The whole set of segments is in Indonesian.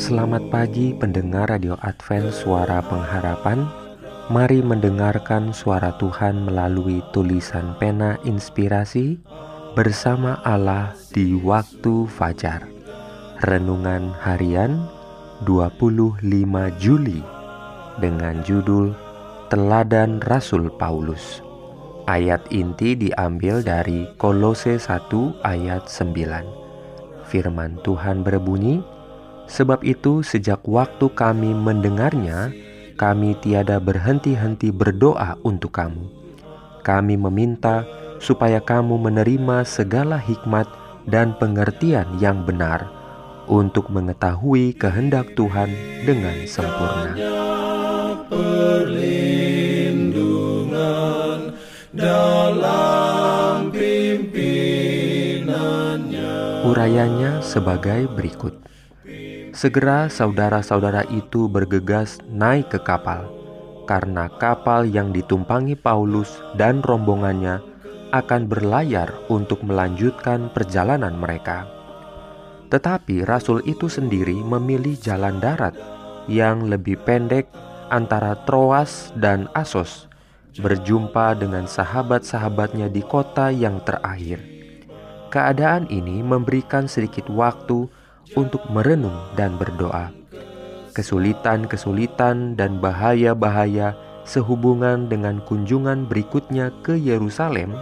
Selamat pagi pendengar Radio Advent Suara Pengharapan. Mari mendengarkan suara Tuhan melalui tulisan pena inspirasi Bersama Allah di waktu fajar. Renungan harian 25 Juli Dengan judul Teladan Rasul Paulus. Ayat inti diambil dari Kolose 1 ayat 9 Firman Tuhan berbunyi, Sebab itu, sejak waktu kami mendengarnya, kami tiada berhenti-henti berdoa untuk kamu. Kami meminta supaya kamu menerima segala hikmat dan pengertian yang benar untuk mengetahui kehendak Tuhan dengan sempurna. Perlindungan dalam pimpinannya. Urayanya sebagai berikut. Segera saudara-saudara itu bergegas naik ke kapal, karena kapal yang ditumpangi Paulus dan rombongannya akan berlayar untuk melanjutkan perjalanan mereka. Tetapi rasul itu sendiri memilih jalan darat yang lebih pendek antara Troas dan Asos, berjumpa dengan sahabat-sahabatnya di kota yang terakhir. Keadaan ini memberikan sedikit waktu untuk merenung dan berdoa. Kesulitan-kesulitan dan bahaya-bahaya sehubungan dengan kunjungan berikutnya ke Yerusalem,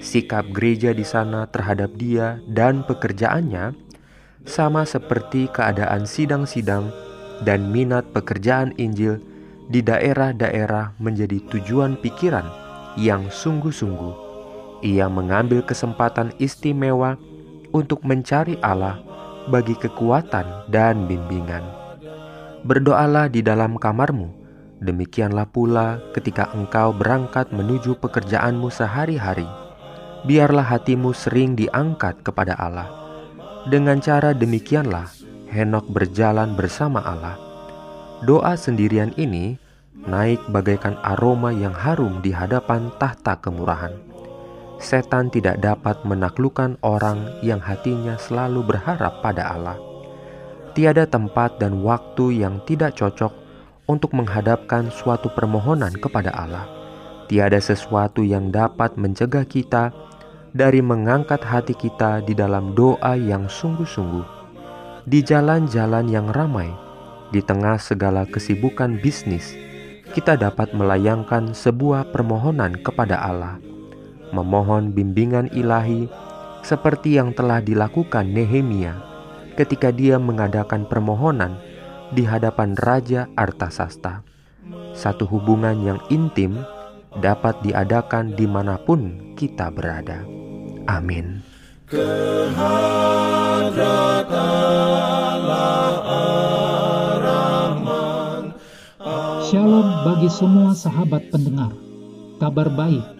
sikap gereja di sana terhadap dia dan pekerjaannya sama seperti keadaan sidang-sidang dan minat pekerjaan Injil di daerah-daerah menjadi tujuan pikiran yang sungguh-sungguh. Ia mengambil kesempatan istimewa untuk mencari Allah bagi kekuatan dan bimbingan. Berdoalah di dalam kamarmu, demikianlah pula ketika engkau berangkat menuju pekerjaanmu sehari-hari. Biarlah hatimu sering diangkat kepada Allah. Dengan cara demikianlah Henok berjalan bersama Allah. Doa sendirian ini naik bagaikan aroma yang harum di hadapan tahta kemurahan setan tidak dapat menaklukkan orang yang hatinya selalu berharap pada Allah. Tiada tempat dan waktu yang tidak cocok untuk menghadapkan suatu permohonan kepada Allah. Tiada sesuatu yang dapat mencegah kita dari mengangkat hati kita di dalam doa yang sungguh-sungguh. Di jalan-jalan yang ramai, di tengah segala kesibukan bisnis, kita dapat melayangkan sebuah permohonan kepada Allah memohon bimbingan ilahi seperti yang telah dilakukan Nehemia ketika dia mengadakan permohonan di hadapan Raja Artasasta. Satu hubungan yang intim dapat diadakan di mana pun kita berada. Amin. Shalom bagi semua sahabat pendengar. Kabar baik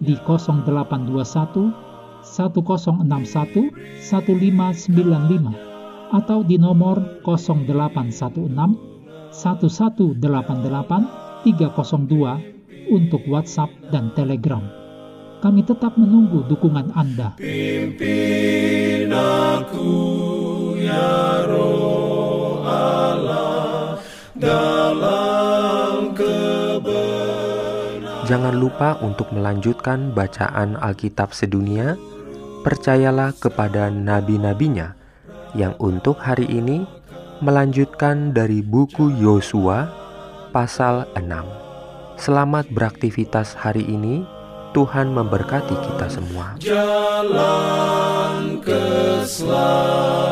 di 0821 1061 1595 atau di nomor 0816 1188 302 untuk WhatsApp dan Telegram. Kami tetap menunggu dukungan Anda. Pimpin aku ya roh Jangan lupa untuk melanjutkan bacaan Alkitab sedunia. Percayalah kepada nabi-nabinya yang untuk hari ini melanjutkan dari buku Yosua pasal 6. Selamat beraktivitas hari ini. Tuhan memberkati kita semua. Jalan keselamatan